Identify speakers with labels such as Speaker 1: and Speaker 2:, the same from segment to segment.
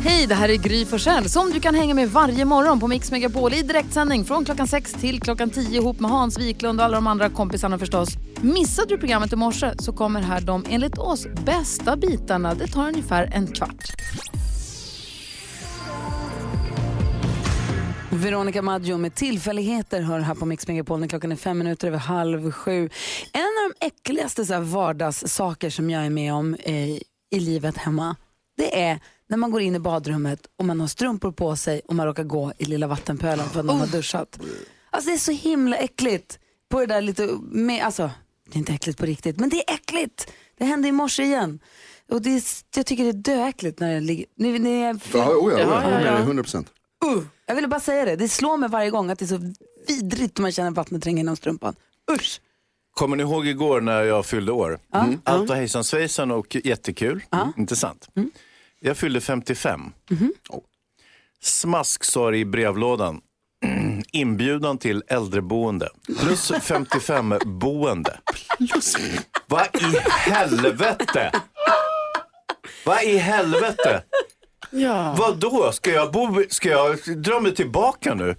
Speaker 1: Hej, det här är Gry Forssell som du kan hänga med varje morgon på Mix Megapol i direktsändning från klockan 6 till klockan 10 ihop med Hans Wiklund och alla de andra kompisarna förstås. Missade du programmet i morse så kommer här de enligt oss bästa bitarna. Det tar ungefär en kvart. Veronica Maggio med tillfälligheter hör här på Mix Megapol när klockan är fem minuter över halv sju. En av de äckligaste så här, vardagssaker som jag är med om eh, i livet hemma, det är när man går in i badrummet och man har strumpor på sig och man råkar gå i lilla vattenpölen för att man har duschat. Alltså det är så himla äckligt. På det där lite, med, alltså det är inte äckligt på riktigt, men det är äckligt. Det hände i morse igen. Och det är, jag tycker det är döäckligt när det ligger... När, när jag,
Speaker 2: Ja, oh ja, oh ja,
Speaker 1: ja, ja.
Speaker 2: 100 procent.
Speaker 1: Uh, jag ville bara säga det. Det slår mig varje gång att det är så vidrigt när man känner vattnet tränga genom strumpan. Usch!
Speaker 3: Kommer ni ihåg igår när jag fyllde år? Mm. Allt var hejsan svejsan och jättekul. Inte sant? Jag fyllde 55. Oh. Smask sa det i brevlådan. Inbjudan till äldreboende. Plus 55 boende. Vad i helvete? Vad i helvete?
Speaker 4: Ja.
Speaker 3: Vad då? Ska jag, bo, ska jag dra mig tillbaka nu?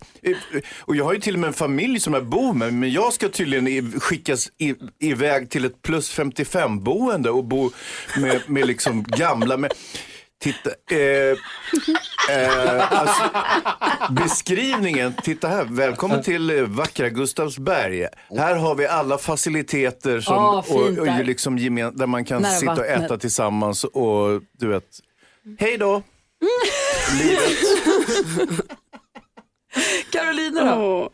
Speaker 3: Och jag har ju till och med en familj som jag bor med, men jag ska tydligen skickas i, iväg till ett plus 55 boende och bo med, med liksom gamla. Med, titta, eh, eh, alltså, beskrivningen, titta här, välkommen till eh, vackra Gustavsberg. Här har vi alla faciliteter som,
Speaker 1: fint
Speaker 3: och, och
Speaker 1: där.
Speaker 3: liksom gemen, där man kan
Speaker 1: Nära
Speaker 3: sitta och
Speaker 1: vattnet.
Speaker 3: äta tillsammans och du vet, hej då.
Speaker 1: Carolina då?
Speaker 4: Åh.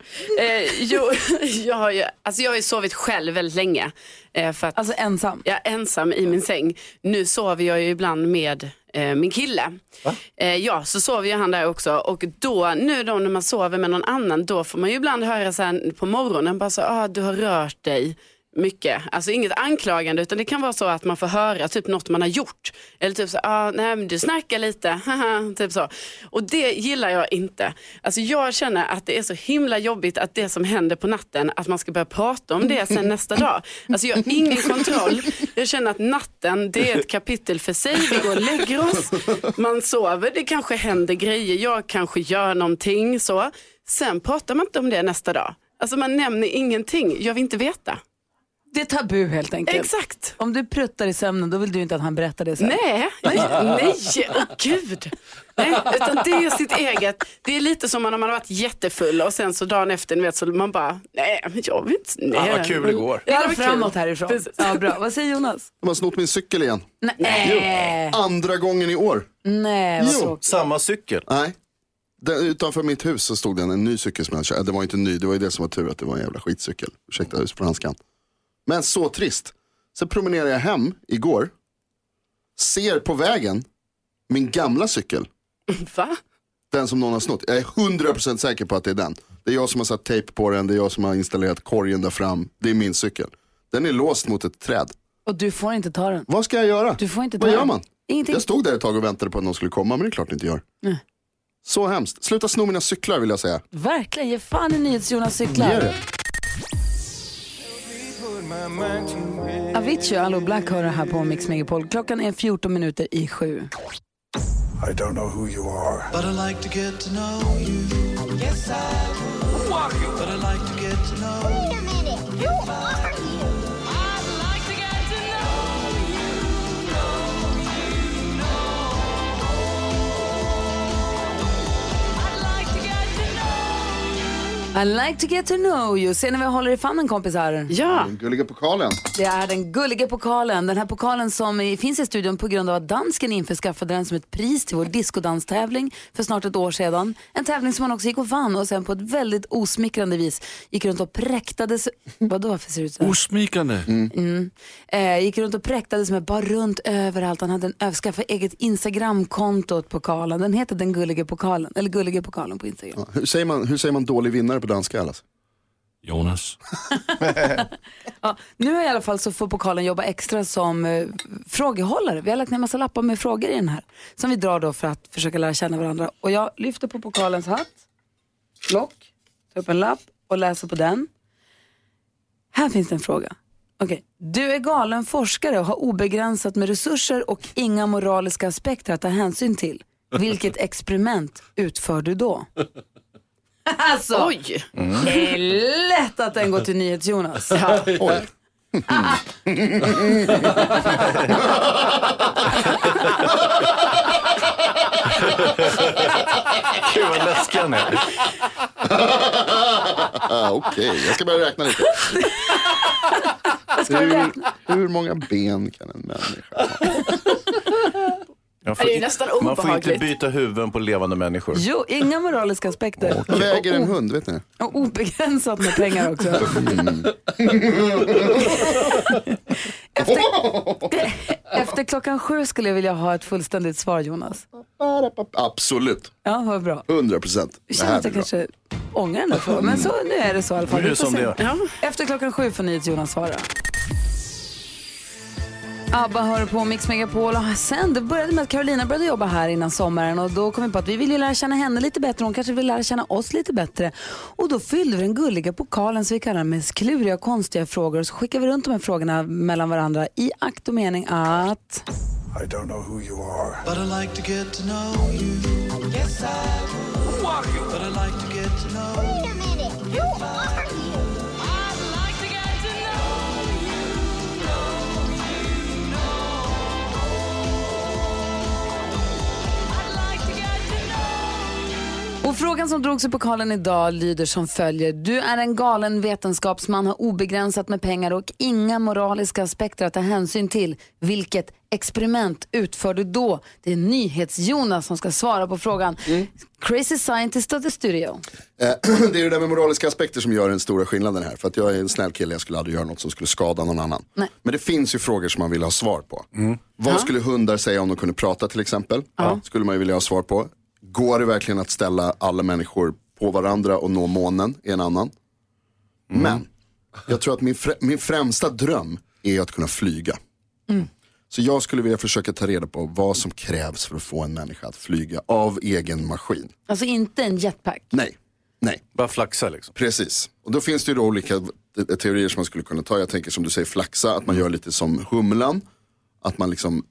Speaker 4: Eh, jo, jag, har ju, alltså jag har ju sovit själv väldigt länge. Eh, för att
Speaker 1: Alltså ensam?
Speaker 4: jag är ensam i min säng. Nu sover jag ju ibland med eh, min kille. Eh, ja, så sover ju han där också. Och då, nu då när man sover med någon annan, då får man ju ibland höra så här på morgonen, bara så, ah, du har rört dig mycket. Alltså inget anklagande utan det kan vara så att man får höra typ något man har gjort. Eller typ så, ah, nej men du snackar lite, typ så. Och det gillar jag inte. Alltså jag känner att det är så himla jobbigt att det som händer på natten, att man ska börja prata om det sen nästa dag. Alltså jag har ingen kontroll. Jag känner att natten, det är ett kapitel för sig. Vi går och lägger oss, man sover, det kanske händer grejer, jag kanske gör någonting så. Sen pratar man inte om det nästa dag. Alltså man nämner ingenting, jag vill inte veta.
Speaker 1: Det är tabu helt enkelt.
Speaker 4: Exakt.
Speaker 1: Om du pruttar i sömnen då vill du inte att han berättar det sen.
Speaker 4: Nej, nej, nej, åh gud. Nej, utan det är sitt eget. Det är lite som när man har varit jättefull och sen så dagen efter, ni vet, så man bara, nej, men jag vill inte. Nej.
Speaker 3: Ja, vad kul.
Speaker 4: Ja, det
Speaker 1: går
Speaker 4: var
Speaker 1: framåt
Speaker 4: kul.
Speaker 1: härifrån.
Speaker 4: Precis.
Speaker 1: Ja, bra. Vad säger Jonas?
Speaker 2: De har snott min cykel igen.
Speaker 1: Nej,
Speaker 2: Andra gången i år.
Speaker 1: nej vad
Speaker 2: Jo.
Speaker 3: Samma cykel.
Speaker 2: Nej. Den, utanför mitt hus så stod det en, ny cykel som jag hade. Det var inte ny, det var ju det som var tur att det var en jävla skitcykel. Ursäkta franskan. Men så trist. Sen promenerade jag hem igår. Ser på vägen min gamla cykel.
Speaker 4: Va?
Speaker 2: Den som någon har snott. Jag är 100% säker på att det är den. Det är jag som har satt tejp på den, det är jag som har installerat korgen där fram. Det är min cykel. Den är låst mot ett träd.
Speaker 1: Och du får inte ta den.
Speaker 2: Vad ska jag göra?
Speaker 1: Du får inte ta
Speaker 2: Vad gör
Speaker 1: den.
Speaker 2: man?
Speaker 1: Ingenting.
Speaker 2: Jag stod där ett tag och väntade på att någon skulle komma, men det är klart det inte gör.
Speaker 1: Nej.
Speaker 2: Så hemskt. Sluta sno mina cyklar vill jag säga.
Speaker 1: Verkligen, ge fan i NyhetsJonas
Speaker 2: Ge
Speaker 1: cyklar.
Speaker 2: det.
Speaker 1: Avicii, Allo Black hör det här på Mix Megapol. Klockan är 14 minuter i sju.
Speaker 5: I don't know who you are.
Speaker 6: But I like to get to know you. Yes, I would. But I like to get to know Wait
Speaker 1: I like to get to know you. Ser ni vad jag håller i famnen kompisar?
Speaker 4: Ja,
Speaker 2: Den gulliga pokalen.
Speaker 1: Det är den gulliga pokalen. Den här pokalen som finns i studion på grund av att dansken införskaffade den som ett pris till vår discodanstävling för snart ett år sedan. En tävling som han också gick och vann och sen på ett väldigt osmickrande vis gick runt och präktades. Vadå, varför ser det ut så här?
Speaker 5: Osmikande.
Speaker 1: Eh, gick runt och präktades med bara runt överallt. Han hade en överskaffat eget Instagramkonto åt pokalen. Den heter den gulliga pokalen, eller gulliga pokalen på Instagram.
Speaker 2: Ja, Hur säger, man, hur säger man dålig vinnare på danska? Alltså?
Speaker 5: Jonas.
Speaker 1: Ja, nu har i alla fall så får pokalen jobba extra som eh, frågehållare. Vi har lagt ner en massa lappar med frågor i den här. Som vi drar då för att försöka lära känna varandra. Och jag lyfter på pokalens hatt, lock, tar upp en lapp och läser på den. Här finns det en fråga. Okej. Du är galen forskare och har obegränsat med resurser och inga moraliska aspekter att ta hänsyn till. Vilket experiment utför du då? Alltså,
Speaker 4: Oj.
Speaker 1: det är lätt att den går till NyhetsJonas.
Speaker 2: Oj.
Speaker 3: Gud vad läskig han är.
Speaker 2: Ah, Okej, jag ska börja räkna lite. Hur, hur många ben kan en människa ha?
Speaker 3: Jag
Speaker 4: Det är nästan
Speaker 3: man får inte
Speaker 4: obehagligt.
Speaker 3: byta huvuden på levande människor.
Speaker 1: Jo, inga moraliska aspekter.
Speaker 2: Vad väger en hund, vet ni?
Speaker 1: Och obegränsat med pengar också. Efter, efter klockan sju skulle jag vilja ha ett fullständigt svar Jonas.
Speaker 2: Absolut,
Speaker 1: Ja, vad bra.
Speaker 2: 100 procent.
Speaker 1: Jag känner att jag kanske ångrar den där frågan, men så, nu är det så i alla fall. Får
Speaker 3: som det är.
Speaker 1: Efter klockan sju får NyhetsJonas svara. ABBA hör på Mix Megapol och sen, det började med att Carolina började jobba här innan sommaren och då kom vi på att vi vill ju lära känna henne lite bättre, hon kanske vill lära känna oss lite bättre. Och då fyllde vi den gulliga pokalen så vi kallar med kluriga och konstiga frågor och så skickar vi runt de här frågorna mellan varandra i akt och mening att...
Speaker 5: I don't know who you are.
Speaker 6: But I like to get to know you. Yes, I would. But I like to get to know you. Wait a minute. Who are you?
Speaker 1: Och frågan som drogs i pokalen idag lyder som följer. Du är en galen vetenskapsman, har obegränsat med pengar och inga moraliska aspekter att ta hänsyn till. Vilket experiment utför du då? Det är NyhetsJonas som ska svara på frågan. Crazy scientist of the studio.
Speaker 2: Eh, Det är det där med moraliska aspekter som gör den stora skillnaden här. För att jag är en snäll kille, jag skulle aldrig göra något som skulle skada någon annan.
Speaker 1: Nej.
Speaker 2: Men det finns ju frågor som man vill ha svar på. Vad skulle hundar säga om de kunde prata till exempel? Skulle man ju vilja ha svar på. Går det verkligen att ställa alla människor på varandra och nå månen? Är en annan. Men jag tror att min, frä- min främsta dröm är att kunna flyga. Så jag skulle vilja försöka ta reda på vad som krävs för att få en människa att flyga av egen maskin.
Speaker 1: Alltså inte en jetpack.
Speaker 2: Nej, nej.
Speaker 3: Bara flaxa liksom.
Speaker 2: Precis, och då finns det ju då olika te- teorier som man skulle kunna ta. Jag tänker som du säger flaxa, att man gör lite som humlan. Att man liksom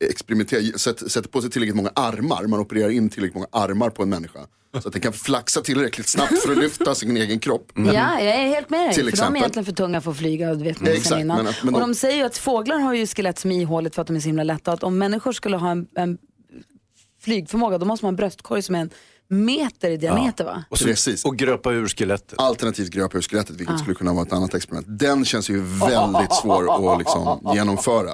Speaker 2: experimenterar, sätter, på sig tillräckligt många armar. Man opererar in tillräckligt många armar på en människa. Så att den kan flaxa tillräckligt snabbt för att lyfta sin egen kropp.
Speaker 1: Ja, jag är helt med dig.
Speaker 2: Till
Speaker 1: för de är
Speaker 2: exempel.
Speaker 1: egentligen för tunga för att flyga. Det vet man
Speaker 2: Exakt,
Speaker 1: sedan innan.
Speaker 2: men men
Speaker 1: och
Speaker 2: de-
Speaker 1: de säger ju att fåglar har ju skelett som är ihåligt för att de är så himla lätta. Att om människor skulle ha en, en flygförmåga då måste man ha en bröstkorg som är en meter i diameter va?
Speaker 3: Och,
Speaker 2: Precis.
Speaker 3: så, och gröpa ur skelettet.
Speaker 2: Alternativt gröpa ur skelettet, vilket skulle kunna vara ett annat experiment. Den känns ju väldigt svår att liksom genomföra.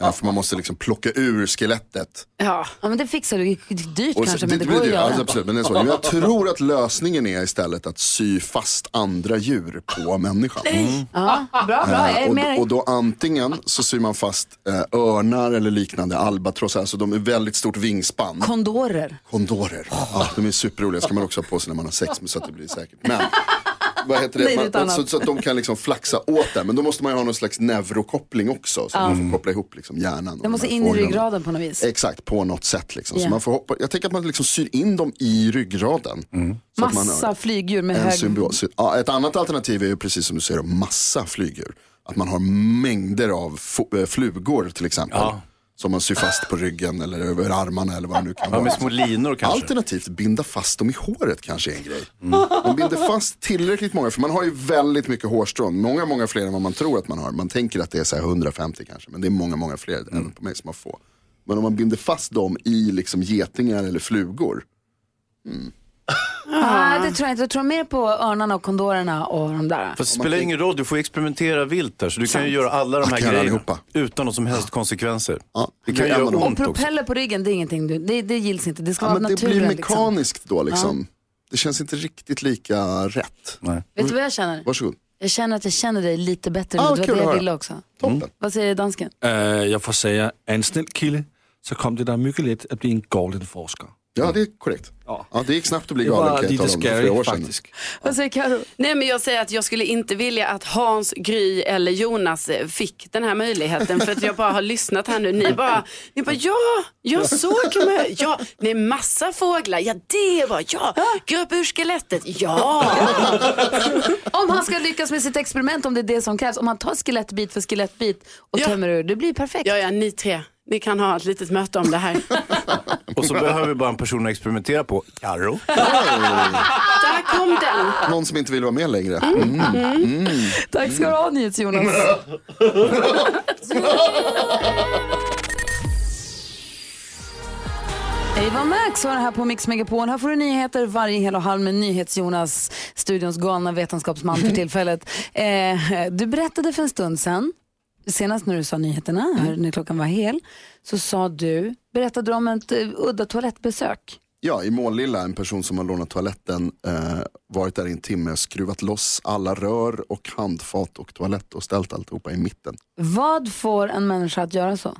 Speaker 2: Eh, För man måste liksom plocka ur skelettet.
Speaker 4: Ja.
Speaker 1: Ja men det fixar du. Det dyrt
Speaker 2: Och så-
Speaker 1: kanske men det,
Speaker 2: blir
Speaker 1: går att göra.
Speaker 2: ja, absolut, men det är så. Jag tror att lösningen är istället att sy fast andra djur på människan.
Speaker 1: Ja, bra, bra. Är
Speaker 2: och, och då antingen så syr man fast eh, örnar eller liknande, albatross, alltså de är väldigt stort vingspann.
Speaker 1: Kondorer.
Speaker 2: Kondorer, ja, de är superroliga, ska man också ha på sig när man har sex så att det blir säkert. Men vad heter det? Man, så, så att de kan liksom flaxa åt det. Men då måste man ju ha någon slags neurokoppling också. Så man får koppla ihop liksom hjärnan.
Speaker 1: måste
Speaker 2: de här
Speaker 1: in i ryggraden på något vis.
Speaker 2: Exakt, på något sätt. Liksom.
Speaker 1: Ja.
Speaker 2: Så man får hoppa, jag tänker att man liksom syr in dem i ryggraden. Så att man
Speaker 1: Massa
Speaker 2: har
Speaker 1: flygdjur med
Speaker 2: en
Speaker 1: hög...
Speaker 2: symbios. Ja, ett annat alternativ är ju precis som du säger, massa flygdjur. Att man har mängder av eh, flugor till exempel.
Speaker 3: Ja.
Speaker 2: Som man syr fast på ryggen eller över armarna eller vad det nu kan
Speaker 3: Ja,
Speaker 2: vara.
Speaker 3: med små linor kanske.
Speaker 2: Alternativt binda fast dem i håret kanske är en grej. Man binder fast tillräckligt många, för man har ju väldigt mycket hårstrån. Många, många fler än vad man tror att man har. Man tänker att det är så här 150 kanske, men det är många, många fler, även på mig som har få. Men om man binder fast dem i liksom getingar eller flugor.
Speaker 1: Ah, det tror jag inte. Jag tror mer på örnarna och kondorerna och de där.
Speaker 3: Fast det spelar ingen roll, du får experimentera vilt där. Så du kan ju göra alla de
Speaker 2: Jag
Speaker 3: här
Speaker 2: kan
Speaker 3: grejerna
Speaker 2: allihopa.
Speaker 3: utan någon som helst konsekvenser.
Speaker 2: Ja,
Speaker 3: Det
Speaker 2: det
Speaker 3: kan
Speaker 2: är en
Speaker 3: göra
Speaker 2: av dem.
Speaker 1: Och
Speaker 3: ont också.
Speaker 1: propeller på ryggen, det är ingenting du, det, det gills inte. Det ska
Speaker 2: Ja,
Speaker 1: vara
Speaker 2: men det
Speaker 1: naturen
Speaker 2: blir
Speaker 1: liksom.
Speaker 2: mekaniskt då liksom. Det känns inte riktigt lika rätt.
Speaker 3: Nej.
Speaker 1: Vet du vad jag känner?
Speaker 2: Varsågod.
Speaker 1: Jag känner att jag känner dig lite bättre
Speaker 2: Ah,
Speaker 1: nu. Det
Speaker 2: kul
Speaker 1: var det
Speaker 2: att
Speaker 1: jag
Speaker 2: höra.
Speaker 1: ville också.
Speaker 2: Toppen.
Speaker 1: Vad säger dansken?
Speaker 7: Øh, jeg får säga, en snäll kille, så kom det där mycket lätt att bli en galen forskare.
Speaker 2: Ja, det är korrekt.
Speaker 7: Ja.
Speaker 2: Ja, det gick snabbt att bli
Speaker 7: Det
Speaker 2: galen kan jag tala om
Speaker 7: faktiskt.
Speaker 1: Vad säger Karo?
Speaker 4: Nej men jag säger att jag skulle inte vilja att Hans, Gry eller Jonas eh, fick den här möjligheten för att jag bara har lyssnat här nu. Ni bara, ni bara ja, jag såg mig. Ja, det är massa fåglar. Ja, det var ja. Gröp ur skelettet. Ja.
Speaker 1: Om ska lyckas med sitt experiment, om det är det som krävs, om han tar skelettbit för skelettbit och
Speaker 4: Ja.
Speaker 1: tömmer ur, det blir perfekt.
Speaker 4: Ja, ja, ni tre. ni kan ha ett litet möte om det här.
Speaker 3: Och så behöver vi bara en person att experimentera på. Karo.
Speaker 4: Där kom den.
Speaker 2: Någon som inte vill vara med längre. Mm.
Speaker 1: Tack ska du ha NyhetsJonas. Eva Max har det här på Mix Megapol. Här får du nyheter varje hel och halv med NyhetsJonas, studions galna vetenskapsman för tillfället. Eh, du berättade för en stund sedan, senast när du sa nyheterna, här när klockan var hel, så sa du, berättade du om ett eh, udda toalettbesök.
Speaker 2: Ja, i Målilla, en person som har lånat toaletten, eh, varit där i en timme, skruvat loss alla rör och handfat och toalett och ställt alltihopa i mitten.
Speaker 1: Vad får en människa att göra så?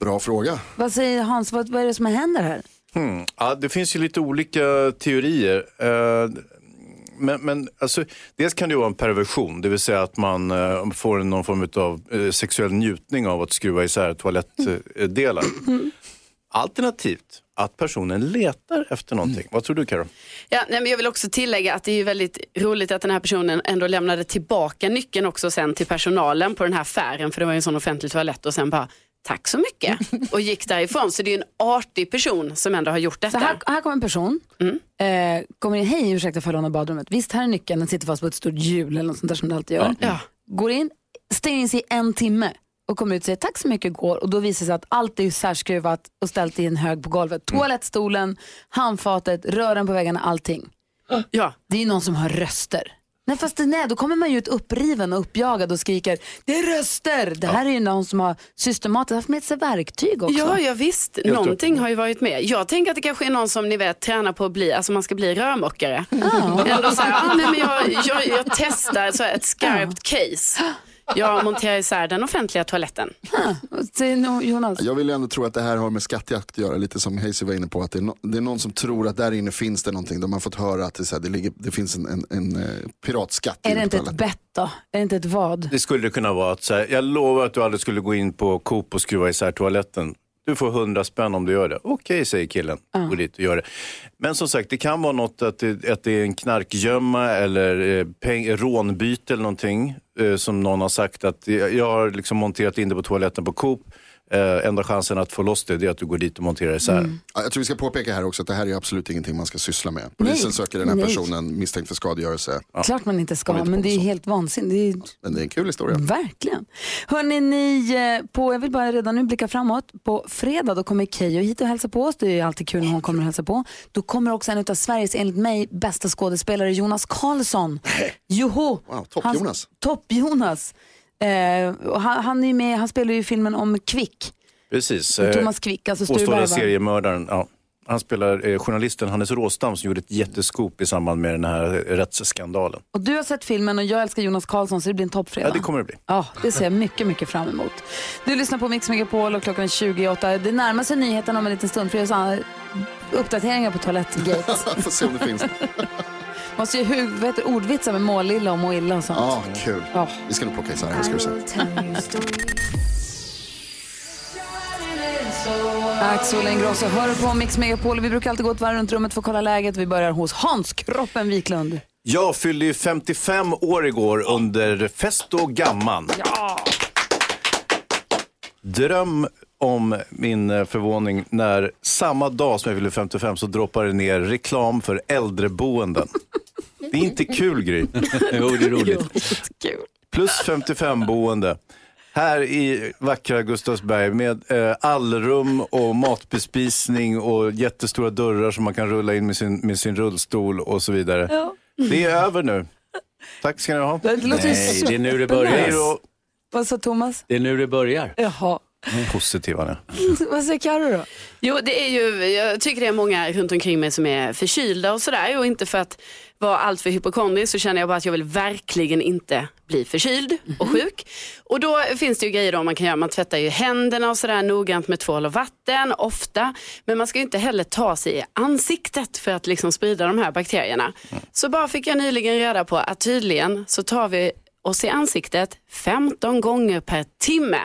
Speaker 2: Bra fråga.
Speaker 1: Vad säger Hans, vad, vad är det som händer här?
Speaker 3: Hmm. Ja, det finns ju lite olika teorier. Eh, Men, men alltså, dels kan det vara en perversion, det vill säga att man eh, får någon form av eh, sexuell njutning av att skruva isär toalettdelar. Alternativt att personen letar efter någonting. Vad tror du Karo?
Speaker 4: Ja, nej, men jag vill också tillägga att det är ju väldigt roligt att den här personen ändå lämnade tillbaka nyckeln också sen till personalen på den här affären, för det var ju en sån offentlig toalett och sen bara tack så mycket och gick därifrån. Så det är en artig person som ändå har gjort detta.
Speaker 1: Så här, här kommer en person, eh, kommer in, hej ursäkta för att jag lånar badrummet. Visst här är nyckeln, den sitter fast på ett stort hjul eller något sånt där som det alltid gör.
Speaker 4: Ja.
Speaker 1: Går in, stänger in sig i en timme och kommer ut och säger tack så mycket går och då visar det sig att allt är särskruvat och ställt i en hög på golvet. Toalettstolen, handfatet, rören på väggarna, allting.
Speaker 4: Ja.
Speaker 1: Det är någon som har röster. Nej fast det, nej, då kommer man ju ut uppriven och uppjagad och skriker det är röster. Det här är ju någon som har systematiskt haft med sig verktyg också.
Speaker 4: Ja, ja visst. Någonting har ju varit med. Jag tänker att det kanske är någon som ni vet tränar på att bli, alltså man ska bli rörmokare. Ändå så här, ah, nej, men jag, jag, jag testar så här, ett skarpt case. Jag monterar isär den offentliga toaletten.
Speaker 1: Jonas.
Speaker 2: Jag vill ändå tro att det här har med skattjakt att göra, lite som Hayes var inne på. Att det är, no, det är någon som tror att där inne finns det någonting. De har fått höra att det, så här, det, ligger, det finns en, en, en eh, piratskatt
Speaker 1: Är det inte ett bett då? Är det inte ett vad?
Speaker 3: Det skulle kunna vara att så här, jag lovar att du aldrig skulle gå in på Coop och skruva isär toaletten. Du får hundra spänn om du gör det. Okej, säger killen. Gå dit och gör det. Men som sagt, det kan vara något att det, att det är en knarkgömma eller eh, peng, rånbyte eller någonting. Eh, som någon har sagt att jag jag har liksom monterat in det på toaletten på Coop. Eh, enda chansen att få loss det, det är att du går dit och monterar isär.
Speaker 2: Ja, jag tror vi ska påpeka här också att det här är absolut ingenting man ska syssla med. Polisen
Speaker 1: Nej,
Speaker 2: söker den här
Speaker 1: nej.
Speaker 2: personen misstänkt för skadegörelse.
Speaker 1: Klart man inte ska,
Speaker 2: inte
Speaker 1: men det är
Speaker 2: med
Speaker 1: helt vansinnigt. Det är
Speaker 2: Men det är en kul historia.
Speaker 1: Verkligen. Hörrni, ni, eh, på, jag vill bara redan nu blicka framåt. På fredag då kommer Keyyo hit och hälsa på oss. Det är ju alltid kul när hon kommer och hälsa på. Då kommer också en av Sveriges, enligt mig, bästa skådespelare, Jonas Karlsson. Joho!
Speaker 2: Wow, topp
Speaker 1: Han-
Speaker 2: Jonas.
Speaker 1: Topp-Jonas. Eh, han, han, är med, han spelar ju filmen om Kvick.
Speaker 3: Precis.
Speaker 1: Med
Speaker 3: eh,
Speaker 1: Thomas Quick, alltså
Speaker 3: Påstådda seriemördaren. Ja. Han spelar eh, journalisten Hannes Råstam som gjorde ett jätteskop i samband med den här rättsskandalen.
Speaker 1: Och du har sett filmen och jag älskar Jonas Karlsson så det blir en toppfredag.
Speaker 3: Ja, det kommer det bli.
Speaker 1: Ja, det ser jag mycket, mycket fram emot. Du lyssnar på Mix Megapol och klockan är 28. Det närmar sig nyheterna om en liten stund för jag har uppdateringar på Toalettgate.
Speaker 2: Får se om det finns.
Speaker 1: Måste ju hur, det, ordvitsar med målilla och må illa och sånt.
Speaker 2: Ja, kul.
Speaker 1: Ja.
Speaker 2: Vi ska nog plocka isär här ska du se.
Speaker 1: Axel Ingrosso hör på Mix Megapol. Vi brukar alltid gå ett varv runt rummet för att kolla läget. Vi börjar hos Hans Kroppen Wiklund.
Speaker 3: Jag fyllde ju 55 år igår under Festo Gamman. Dröm om min eh, förvåning när samma dag som jag fyllde 55 så droppar det ner reklam för äldreboenden. Det är inte kul Gry.
Speaker 7: jo, det är roligt.
Speaker 3: Plus 55 boende. Här i vackra Gustavsberg med eh, allrum och matbespisning och jättestora dörrar som man kan rulla in med sin, med sin rullstol och så vidare.
Speaker 1: Ja.
Speaker 3: Det är över nu. Tack ska ni ha.
Speaker 1: Det låter
Speaker 7: Nej, det är nu det börjar.
Speaker 1: Vad sa Thomas?
Speaker 7: Det är nu det börjar.
Speaker 1: Jaha.
Speaker 3: Positiv han är.
Speaker 1: Vad säger Carro då?
Speaker 4: Jo, det är ju, jag tycker det är många runt omkring mig som är förkylda och sådär. Och inte för att vara alltför hypokondrisk så känner jag bara att jag vill verkligen inte bli förkyld och sjuk. Och då finns det ju grejer då man kan göra. Man tvättar ju händerna och sådär noggrant med tvål och vatten ofta. Men man ska ju inte heller ta sig i ansiktet för att liksom sprida de här bakterierna. Så bara fick jag nyligen reda på att tydligen så tar vi oss i ansiktet 15 gånger per timme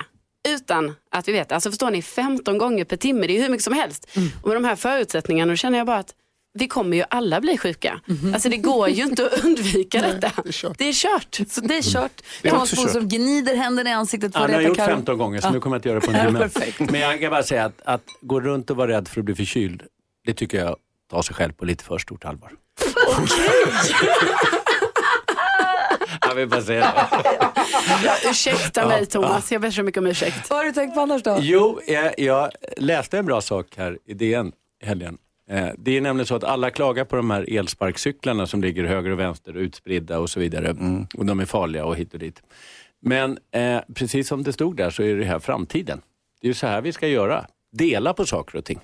Speaker 4: utan att vi vet. Alltså förstår ni, 15 gånger per timme, det är hur mycket som helst. Och med de här förutsättningarna då känner jag bara att vi kommer ju alla bli sjuka. Alltså det går ju inte att undvika detta.
Speaker 2: det är kört.
Speaker 4: Det är kört.
Speaker 1: Så det är kört.
Speaker 3: Det är
Speaker 1: Thomas
Speaker 3: också kört.
Speaker 1: Bodström gnider händerna i ansiktet för
Speaker 7: Ja,
Speaker 1: att
Speaker 7: jag har gjort
Speaker 1: Karo.
Speaker 7: 15 gånger så nu kommer jag inte göra det på en
Speaker 1: Ja,
Speaker 7: timme. Men jag kan bara säga att, att gå runt och vara rädd för att bli förkyld, det tycker jag tar sig själv på lite för stort allvar. jag vill bara säga det.
Speaker 4: Ja, ursäkta mig Thomas, jag ber så mycket om ursäkt.
Speaker 1: Vad har du tänkt på annars då?
Speaker 7: Jo, jag, jag läste en bra sak här i DN helgen. Eh, Det är nämligen så att alla klagar på de här elsparkcyklarna som ligger höger och vänster utspridda och så vidare. Och de är farliga och hit och dit. Men eh, precis som det stod där så är det här framtiden. Det är ju så här vi ska göra. Dela på saker och ting.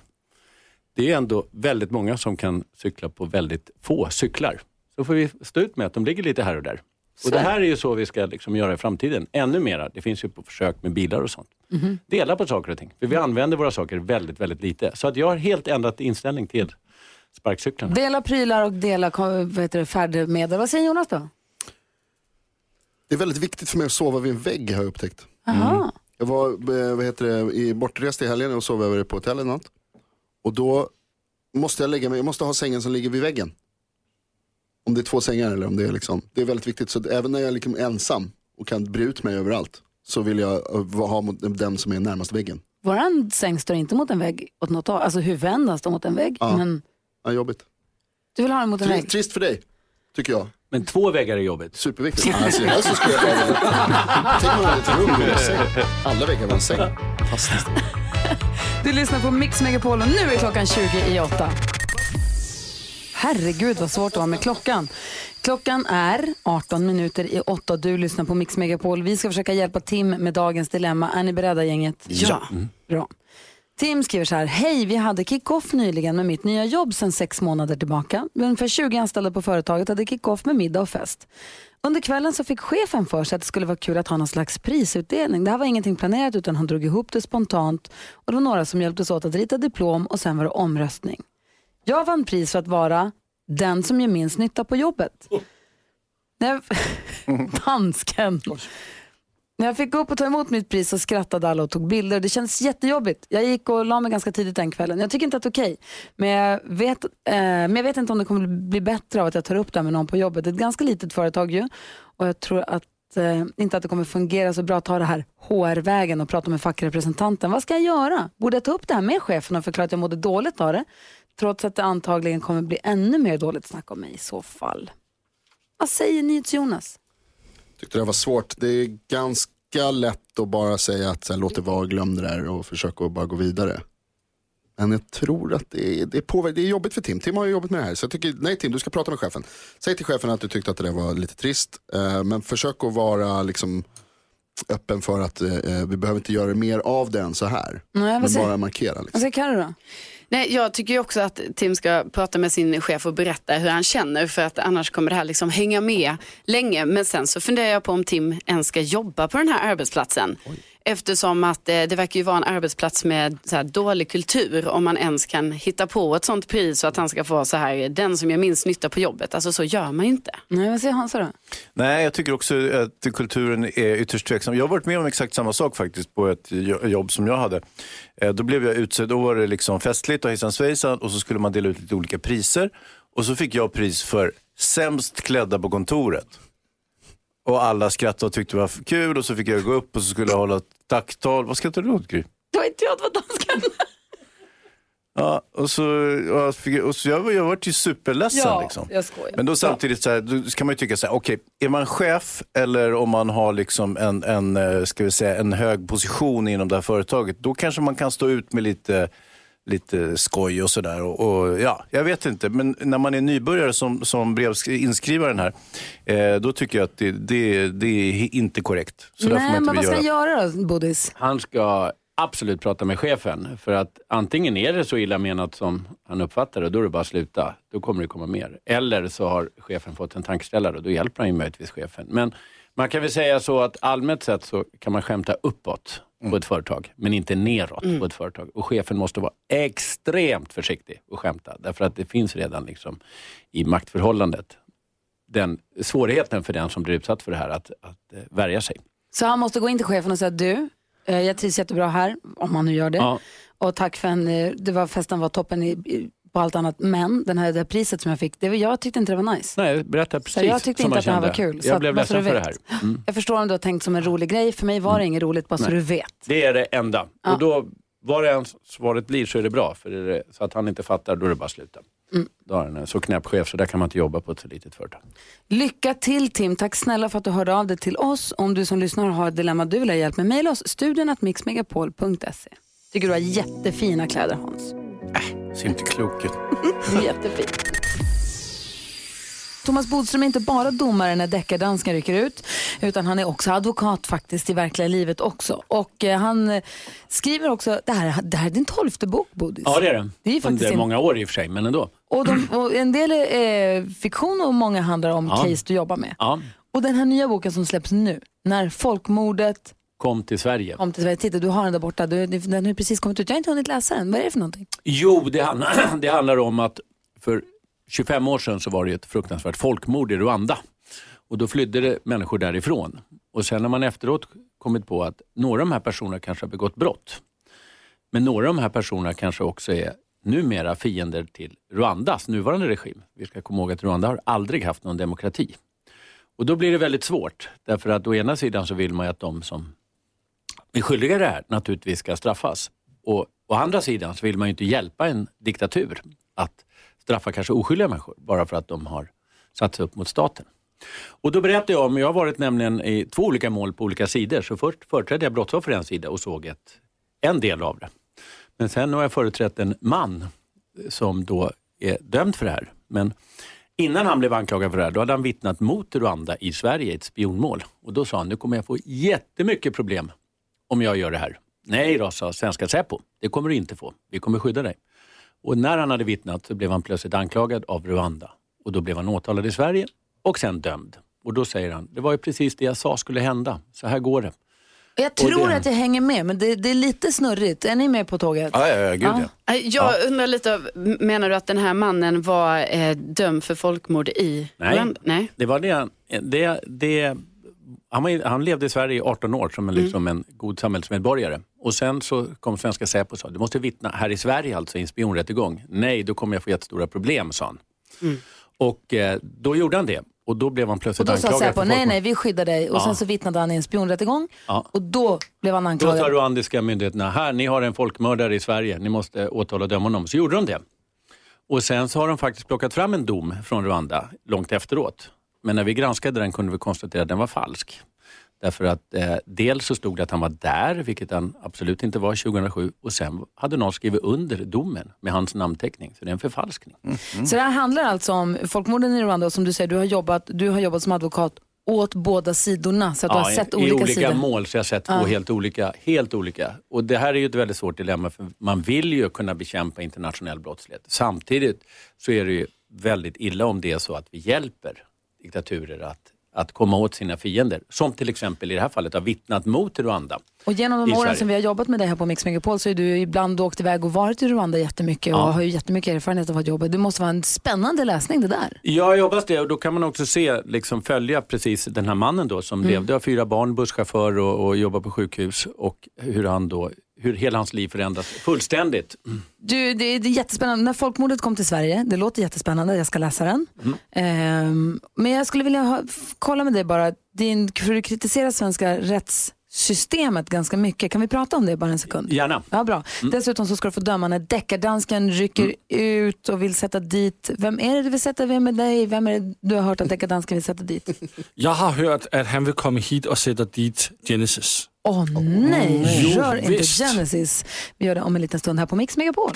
Speaker 7: Det är ändå väldigt många som kan cykla på väldigt få cyklar. Så får vi stå ut med att de ligger lite här och där. Och det här är ju så vi ska liksom göra i framtiden. Ännu mera. Det finns ju på försök med bilar och sånt. Dela på saker och ting. För vi använder våra saker väldigt, väldigt lite. Så att jag har helt ändrat inställning till sparkcyklarna.
Speaker 1: Dela prylar och dela vad heter det, färdmedel. Vad säger Jonas då?
Speaker 2: Det är väldigt viktigt för mig att sova vid en vägg har jag upptäckt.
Speaker 1: Aha.
Speaker 2: Jag var eh, vad heter det, i bortrest i helgen och sov över på hotell eller något. Och då måste jag lägga mig, jag måste ha sängen som ligger vid väggen. Om det är två sängar eller om det är liksom, det är väldigt viktigt. Så även när jag är liksom ensam och kan bre ut mig överallt så vill jag eh, ha mot den som är närmast väggen.
Speaker 1: Våran säng står inte mot en vägg åt något håll. Alltså huvudändan står mot en vägg.
Speaker 2: Ja.
Speaker 1: Men
Speaker 2: Ja, jobbigt.
Speaker 1: du vill ha den mot en
Speaker 2: Trist,
Speaker 1: vägg.
Speaker 2: trist för dig, tycker jag.
Speaker 7: Men två väggar är jobbigt.
Speaker 2: Superviktigt. Alltså, helst så skulle jag ha Tänk om man hade ett rum med en säng. Alla väggar var en säng. Fantastiskt.
Speaker 1: Du lyssnar på Mix Megapol och nu är klockan 20 i 8. Herregud vad svårt det var med klockan. Klockan är 18 minuter i 8 och du lyssnar på Mix Megapol. Vi ska försöka hjälpa Tim med dagens dilemma. Är ni beredda gänget?
Speaker 4: Ja.
Speaker 1: Bra. Tim skriver så här, hej vi hade kick-off nyligen med mitt nya jobb sedan sex månader tillbaka. Ungefär 20 anställda på företaget hade kick-off med middag och fest. Under kvällen så fick chefen för sig att det skulle vara kul att ha någon slags prisutdelning. Det här var ingenting planerat utan han drog ihop det spontant och det var några som hjälptes åt att rita diplom och sen var det omröstning. Jag vann pris för att vara den som gör minst nytta på jobbet. När jag... Dansken. När jag fick gå upp och ta emot mitt pris så skrattade alla och tog bilder. Det kändes jättejobbigt. Jag gick och la mig ganska tidigt den kvällen. Jag tycker inte att det är okej. Men, jag vet, eh, men jag vet inte om det kommer bli bättre av att jag tar upp det här med någon på jobbet. Det är ett ganska litet företag ju. Och jag tror att, eh, inte att det kommer fungera så bra att ta det här HR-vägen och prata med fackrepresentanten. Vad ska jag göra? Borde jag ta upp det här med chefen och förklara att jag mådde dåligt av det? Trots att det antagligen kommer bli ännu mer dåligt snack om mig i så fall. Vad säger ni till Jonas?
Speaker 2: Tyckte det var svårt. Det är ganska lätt att bara säga att så här, låt det vara, glöm det där och försöka att bara gå vidare. Men jag tror att det är, det, är påver- det är jobbigt för Tim. Tim har ju jobbat med det här. Så jag tycker, nej Tim, du ska prata med chefen. Säg till chefen att du tyckte att det där var lite trist. Eh, men försök att vara liksom, öppen för att eh, vi behöver inte göra mer av det än så här.
Speaker 1: Nej,
Speaker 2: men bara markera. Liksom.
Speaker 1: Vad säger Carro då?
Speaker 4: Nej, jag tycker också att Tim ska prata med sin chef och berätta hur han känner för att annars kommer det här liksom hänga med länge. Men sen så funderar jag på om Tim ens ska jobba på den här arbetsplatsen. Eftersom att eh, det verkar ju vara en arbetsplats med så här dålig kultur om man ens kan hitta på ett sånt pris så att han ska få så här den som gör minst nytta på jobbet. Alltså så gör man ju inte.
Speaker 1: Nej, vad säger Hansa då?
Speaker 3: Nej, jag tycker också att kulturen är ytterst tveksam. Jag har varit med om exakt samma sak faktiskt på ett jo- jobb som jag hade. Eh, Då blev jag utsedd, då var det liksom festligt och hejsan svejsan och så skulle man dela ut lite olika priser. Och så fick jag pris för sämst klädda på kontoret. Och alla skrattade och tyckte det var kul och så fick jag gå upp och så skulle jag hålla ett tacktal. Vad skrattar du åt Gry?
Speaker 1: Det var inte jag, det var dansken.
Speaker 3: Ja, och så, och jag, fick, och så jag, var- jag var ju superledsen.
Speaker 1: Ja,
Speaker 3: liksom.
Speaker 1: jag skojar.
Speaker 3: Men då samtidigt så här, då ska man ju tycka så här, okej, är man chef eller om man har liksom en, en, eh, ska vi säga, en hög position inom det här företaget, då kanske man kan stå ut med lite, lite skoj och sådär. Och, och, ja, jag vet inte, men när man är nybörjare som, som brevskrivaren här, eh, då tycker jag att det, det, det är inte korrekt. Så
Speaker 1: Nej,
Speaker 3: man
Speaker 1: men
Speaker 3: inte
Speaker 1: vad ska
Speaker 3: göra.
Speaker 1: han göra då, Bodis?
Speaker 7: Han ska absolut prata med chefen. För att antingen är det så illa menat som han uppfattar det, då är det bara att sluta. Då kommer det komma mer. Eller så har chefen fått en tankeställare och då hjälper han ju möjligtvis chefen. Men man kan väl säga så att allmänt sett så kan man skämta uppåt på ett företag, men inte neråt på ett företag. Och chefen måste vara extremt försiktig och skämta. Därför att det finns redan liksom i maktförhållandet den svårigheten för den som blir utsatt för det här att, att eh, värja sig.
Speaker 1: Så han måste gå in till chefen och säga du, eh, jag trivs jättebra här, om han nu gör det.
Speaker 7: Ja.
Speaker 1: Och tack för en, eh, det var, festen var toppen i, i, på allt annat. Men den här, det här priset som jag fick, det, var- jag tyckte inte det var nice.
Speaker 7: Nej, berätta precis
Speaker 1: Så jag tyckte inte att det här var kul. Så
Speaker 7: Jag blev
Speaker 1: så
Speaker 7: ledsen för det här. Mm.
Speaker 1: Jag förstår om du har tänkt som en rolig grej. För mig var det inget roligt, bara så
Speaker 7: Nej.
Speaker 1: du vet.
Speaker 7: Det är det enda.
Speaker 1: Ja.
Speaker 7: Och då, vad det än svaret blir så är det bra. För det, så att han inte fattar, då är det bara sluta.
Speaker 1: Mm.
Speaker 7: Då har han en så knäpp chef så där kan man inte jobba på ett så litet företag.
Speaker 1: Lycka till Tim. Tack snälla för att du hörde av dig till oss. Om du som lyssnar har ett dilemma du vill ha hjälp med, mejla oss studion att mixmegapol.se. Tycker du har jättefina kläder Hans.
Speaker 3: Ser inte klok ut.
Speaker 1: Jättefin. Thomas Bodström är inte bara domare när deckardansken rycker ut, utan han är också advokat faktiskt i verkliga livet också. Och eh, han eh, skriver också, det här, det här är din tolfte bok Bodis.
Speaker 7: Ja det är det.
Speaker 1: Det är faktiskt
Speaker 7: Under
Speaker 1: en-
Speaker 7: många år i och för sig, men ändå.
Speaker 1: Och, de, och en del är eh, fiktion och många handlar om
Speaker 7: Ja.
Speaker 1: case du jobbar med.
Speaker 7: Ja,
Speaker 1: Och den här nya boken som släpps nu, när folkmordet
Speaker 7: kom till Sverige.
Speaker 1: kom till Sverige. Titta, du har den där borta. Du, den har precis kommit ut. Jag har inte hunnit läsa den. Vad är det för någonting?
Speaker 7: Jo, det handlar, det handlar om att för 25 år sedan så var det ett fruktansvärt folkmord i Rwanda. Och då flydde det människor därifrån. Och sen har man efteråt kommit på att några av de här personerna kanske har begått brott. Men några av de här personerna kanske också är numera fiender till Rwandas nuvarande regim. Vi ska komma ihåg att Rwanda har aldrig haft någon demokrati. Och då blir det väldigt svårt. Därför att å ena sidan så vill man ju att de som är skyldiga i det här naturligtvis ska straffas. Och å andra sidan så vill man ju inte hjälpa en diktatur att straffa kanske oskyldiga människor bara för att de har satt sig upp mot staten. Och då berättade jag om, jag har varit nämligen i två olika mål på olika sidor. Så först företrädde jag brottsoffer en sida och såg ett, en del av det. Men sen har jag företrätt en man som då är dömd för det här. Men innan han blev anklagad för det här, då hade han vittnat mot Rwanda i Sverige i ett spionmål. Och då sa han, nu kommer jag få jättemycket problem om jag gör det här. Nej då, sa svenska Säpo, det kommer du inte få. Vi kommer skydda dig. Och när han hade vittnat så blev han plötsligt anklagad av Rwanda. Och då blev han åtalad i Sverige och sen dömd. Och då säger han, det var ju precis det jag sa skulle hända. Så här går det.
Speaker 1: Jag tror
Speaker 7: det-
Speaker 1: att jag hänger med, men det, det är lite snurrigt. Är ni med på tåget?
Speaker 3: Ja, ja, ja, gud
Speaker 1: Ja.
Speaker 3: ja.
Speaker 4: Eh, Jag undrar lite, menar du att den här mannen var eh, dömd för folkmord i
Speaker 7: Nej.
Speaker 4: Rwanda? Nej.
Speaker 7: Det var det, det, det han, var, han levde i Sverige i 18 år som en, liksom en god samhällsmedborgare. Och sen så kom svenska Säpo och sa, du måste vittna här i Sverige alltså i en spionrättegång. Nej, då kommer jag få jättestora problem, sa han. Och eh, då gjorde han det. Och då blev han
Speaker 1: Och
Speaker 7: plötsligt
Speaker 1: då sa
Speaker 7: anklagad
Speaker 1: Säpo, nej nej vi skyddar dig. Och
Speaker 7: Ja.
Speaker 1: sen så vittnade han i en spionrättegång.
Speaker 7: Ja.
Speaker 1: Och då blev han
Speaker 7: Då
Speaker 1: anklagad.
Speaker 7: sa rwandiska myndigheterna, här ni har en folkmördare i Sverige, ni måste åtala och döma honom. Så gjorde de det. Och sen så har de faktiskt plockat fram en dom från Rwanda långt efteråt. Men när vi granskade den kunde vi konstatera att den var falsk. Därför att eh, dels så stod det att han var där, vilket han absolut inte var 2007. Och sen hade någon skrivit under domen med hans namnteckning. Så det är en förfalskning.
Speaker 1: Så det här handlar alltså om folkmorden i Rwanda och som du säger, du har jobbat, du har jobbat som advokat åt båda sidorna. Så att du har sett
Speaker 7: I
Speaker 1: olika,
Speaker 7: olika
Speaker 1: sidor.
Speaker 7: mål så jag har sett två
Speaker 1: Ja.
Speaker 7: helt, olika, helt olika. Och det här är ju ett väldigt svårt dilemma för man vill ju kunna bekämpa internationell brottslighet. Samtidigt så är det ju väldigt illa om det är så att vi hjälper diktaturer att, att komma åt sina fiender. Som till exempel i det här fallet har vittnat mot Rwanda.
Speaker 1: Och genom de åren
Speaker 7: Sverige.
Speaker 1: som vi har jobbat med dig här på Mix Megapol så är du ibland åkt iväg och varit i Rwanda jättemycket och
Speaker 7: Ja.
Speaker 1: har ju jättemycket erfarenhet av att jobba. Det måste vara en spännande läsning det där.
Speaker 7: Ja, jag hoppas det. Och då kan man också se, liksom följa precis den här mannen då som
Speaker 1: Mm.
Speaker 7: levde av fyra barn, busschaufför och, och jobbar på sjukhus och hur han då, hur hela hans liv förändras fullständigt.
Speaker 1: Du, det, det är jättespännande. När folkmordet kom till Sverige, det låter jättespännande, jag ska läsa den. Ehm, men jag skulle vilja ha, kolla med dig bara, din, för du kritiserar svenska rättssystemet ganska mycket. Kan vi prata om det bara en sekund?
Speaker 7: Gärna.
Speaker 1: Ja, bra. Dessutom så ska du få döma när deckardansken rycker ut och vill sätta dit, vem är det du vill sätta, vem är dig, vem är det du har hört att deckardansken vill sätta dit?
Speaker 8: Jeg har hørt, at han vil komme hit og sætte dit Genesis.
Speaker 1: Åh nej,
Speaker 8: Jo,
Speaker 1: rör inte
Speaker 8: visst.
Speaker 1: Genesis. Vi gör det om en liten stund här på Mix Megapol.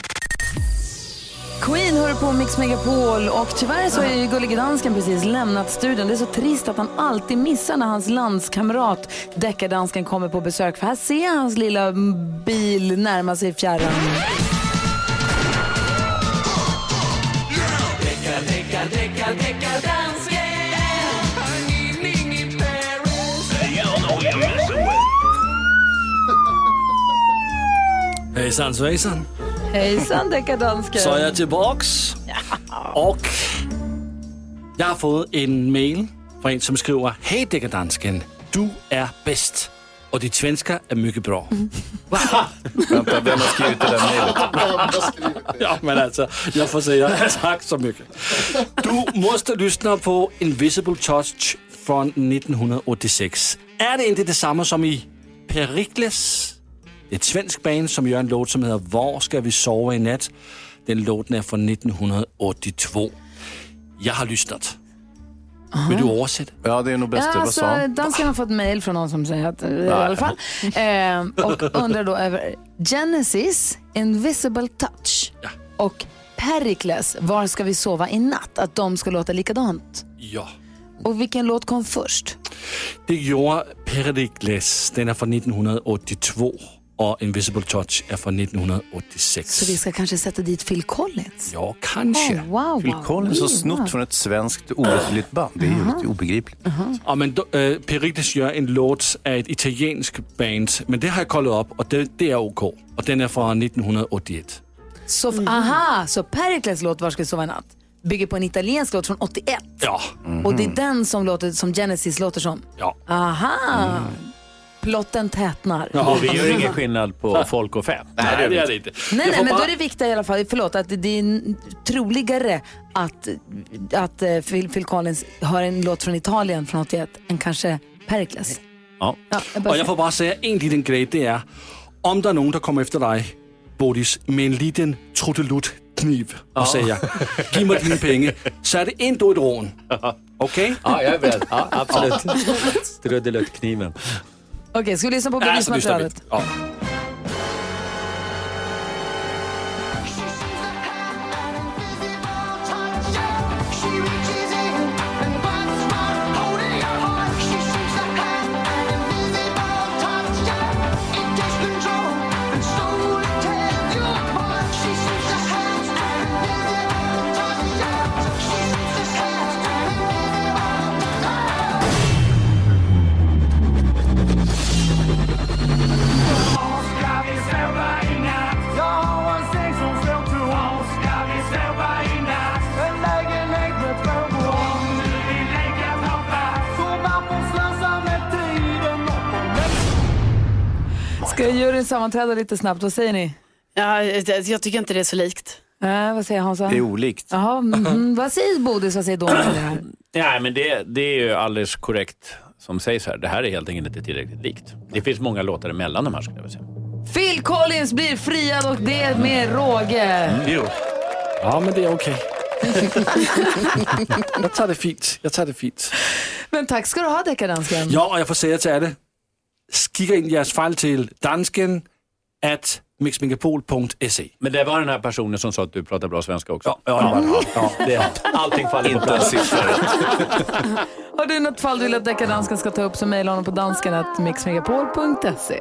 Speaker 1: Queen hör på Mix Megapol och tyvärr så har ju Gullige Dansken precis lämnat studion. Det är så trist att han alltid missar när hans landskamrat Deckardansken kommer på besök. För här ser jag hans lilla bil närma sig fjärran.
Speaker 8: Hejsan svejsan.
Speaker 1: Hejsan Deckardansken!
Speaker 8: Så er jeg tilbage. Og jeg har fået en mail fra en, som skriver, Hej Dækkerdansken, du er bedst. Och ditt svenska är mycket bra.
Speaker 3: Vänta, vem har skrivit det där mejlet?
Speaker 8: Ja, men alltså, jag får säga tack så mycket. Du måste lyssna på Invisible Touch från 1986. Är det inte detsamma som i Pericles? Ett svenskt band som gör en låt som heter Var ska vi sova i natt? Den låten är från 1982. Jag har lyssnat. Vill du översätta?
Speaker 3: Ja, det är nog bäst.
Speaker 1: Ja, alltså, dansken har fått mejl från någon som säger att, eh, i alla fall. Eh, och undrar då över Genesis, Invisible Touch
Speaker 8: Ja.
Speaker 1: och Pericles, Var ska vi sova i natt? Att de ska låta likadant.
Speaker 8: Ja.
Speaker 1: Och vilken låt kom först?
Speaker 8: Det gjorde Pericles. Den är från 1982. Och Invisible Touch är från 1986.
Speaker 1: Så vi ska kanske sätta dit Phil Collins?
Speaker 8: Ja, kanske.
Speaker 1: Oh, wow,
Speaker 3: Phil
Speaker 1: wow.
Speaker 3: Collins har
Speaker 1: Mm,
Speaker 3: snott från ett svenskt obetydligt band. Det är ju lite obegripligt.
Speaker 8: Ja, men då, äh, Pericles gör en låt av ett italienskt band. Men det har jag kollat upp och det, det är OK. Och den är från 1981.
Speaker 1: Så, Aha, så Pericles låt Var ska vi sova i natt bygger på en italiensk låt från 81.
Speaker 8: Ja.
Speaker 1: Och det är den som, låter, som Genesis låter som?
Speaker 8: Ja.
Speaker 1: Aha! Plotten tätnar.
Speaker 8: Ja.
Speaker 7: Och vi gör ingen skillnad på folk och fä.
Speaker 8: Nej, det är det inte.
Speaker 1: Nej, nej men
Speaker 8: bara-
Speaker 1: då är det viktiga i alla fall, förlåt, att det är troligare att, att eh, Phil, Phil Collins har en låt från Italien från 81 än kanske Pericles.
Speaker 7: Ja.
Speaker 1: Ja, jag
Speaker 8: Och jag får bara säga en liten grej. Det är om det är någon som kommer efter dig, Bodis, med en liten trudelutt-kniv och säger giv mig dina pengar, så är det inte ett rån. Okej?
Speaker 7: Ja, jag är beredd. Ja, absolut. Trudeluttkniven.
Speaker 1: Okej, ska vi lyssna på bevismaterialet?
Speaker 8: Ja.
Speaker 1: Ska juryn sammanträda lite snabbt? Vad säger ni?
Speaker 4: Ja, jag, jag tycker inte det är så likt.
Speaker 1: Äh, vad säger Hansa?
Speaker 3: Det är olikt.
Speaker 1: Jaha, mhm. vad säger Bodis? Vad säger det här?
Speaker 7: Nej, men det, det är ju alldeles korrekt som sägs här. Det här är helt enkelt inte tillräckligt likt. Det finns många låtar emellan de här skulle jag vilja säga.
Speaker 1: Phil Collins blir friad och det med råge.
Speaker 8: ja, men det är okej. jag tar det fint. Jag tar det fint.
Speaker 1: Men tack ska du ha deckardansken.
Speaker 8: Ja, och jag får säga till alla, skicka in jeres fejl till dansken at mixmegapol.se.
Speaker 7: Men det var den här personen som sa att du pratar bra svenska också.
Speaker 8: Ja, ja, det var det.
Speaker 7: Ja, det, allting faller på plats.
Speaker 1: Har du något fall du vill att deckardansken ska ta upp så mejla honom på dansken.mixmegapol.se.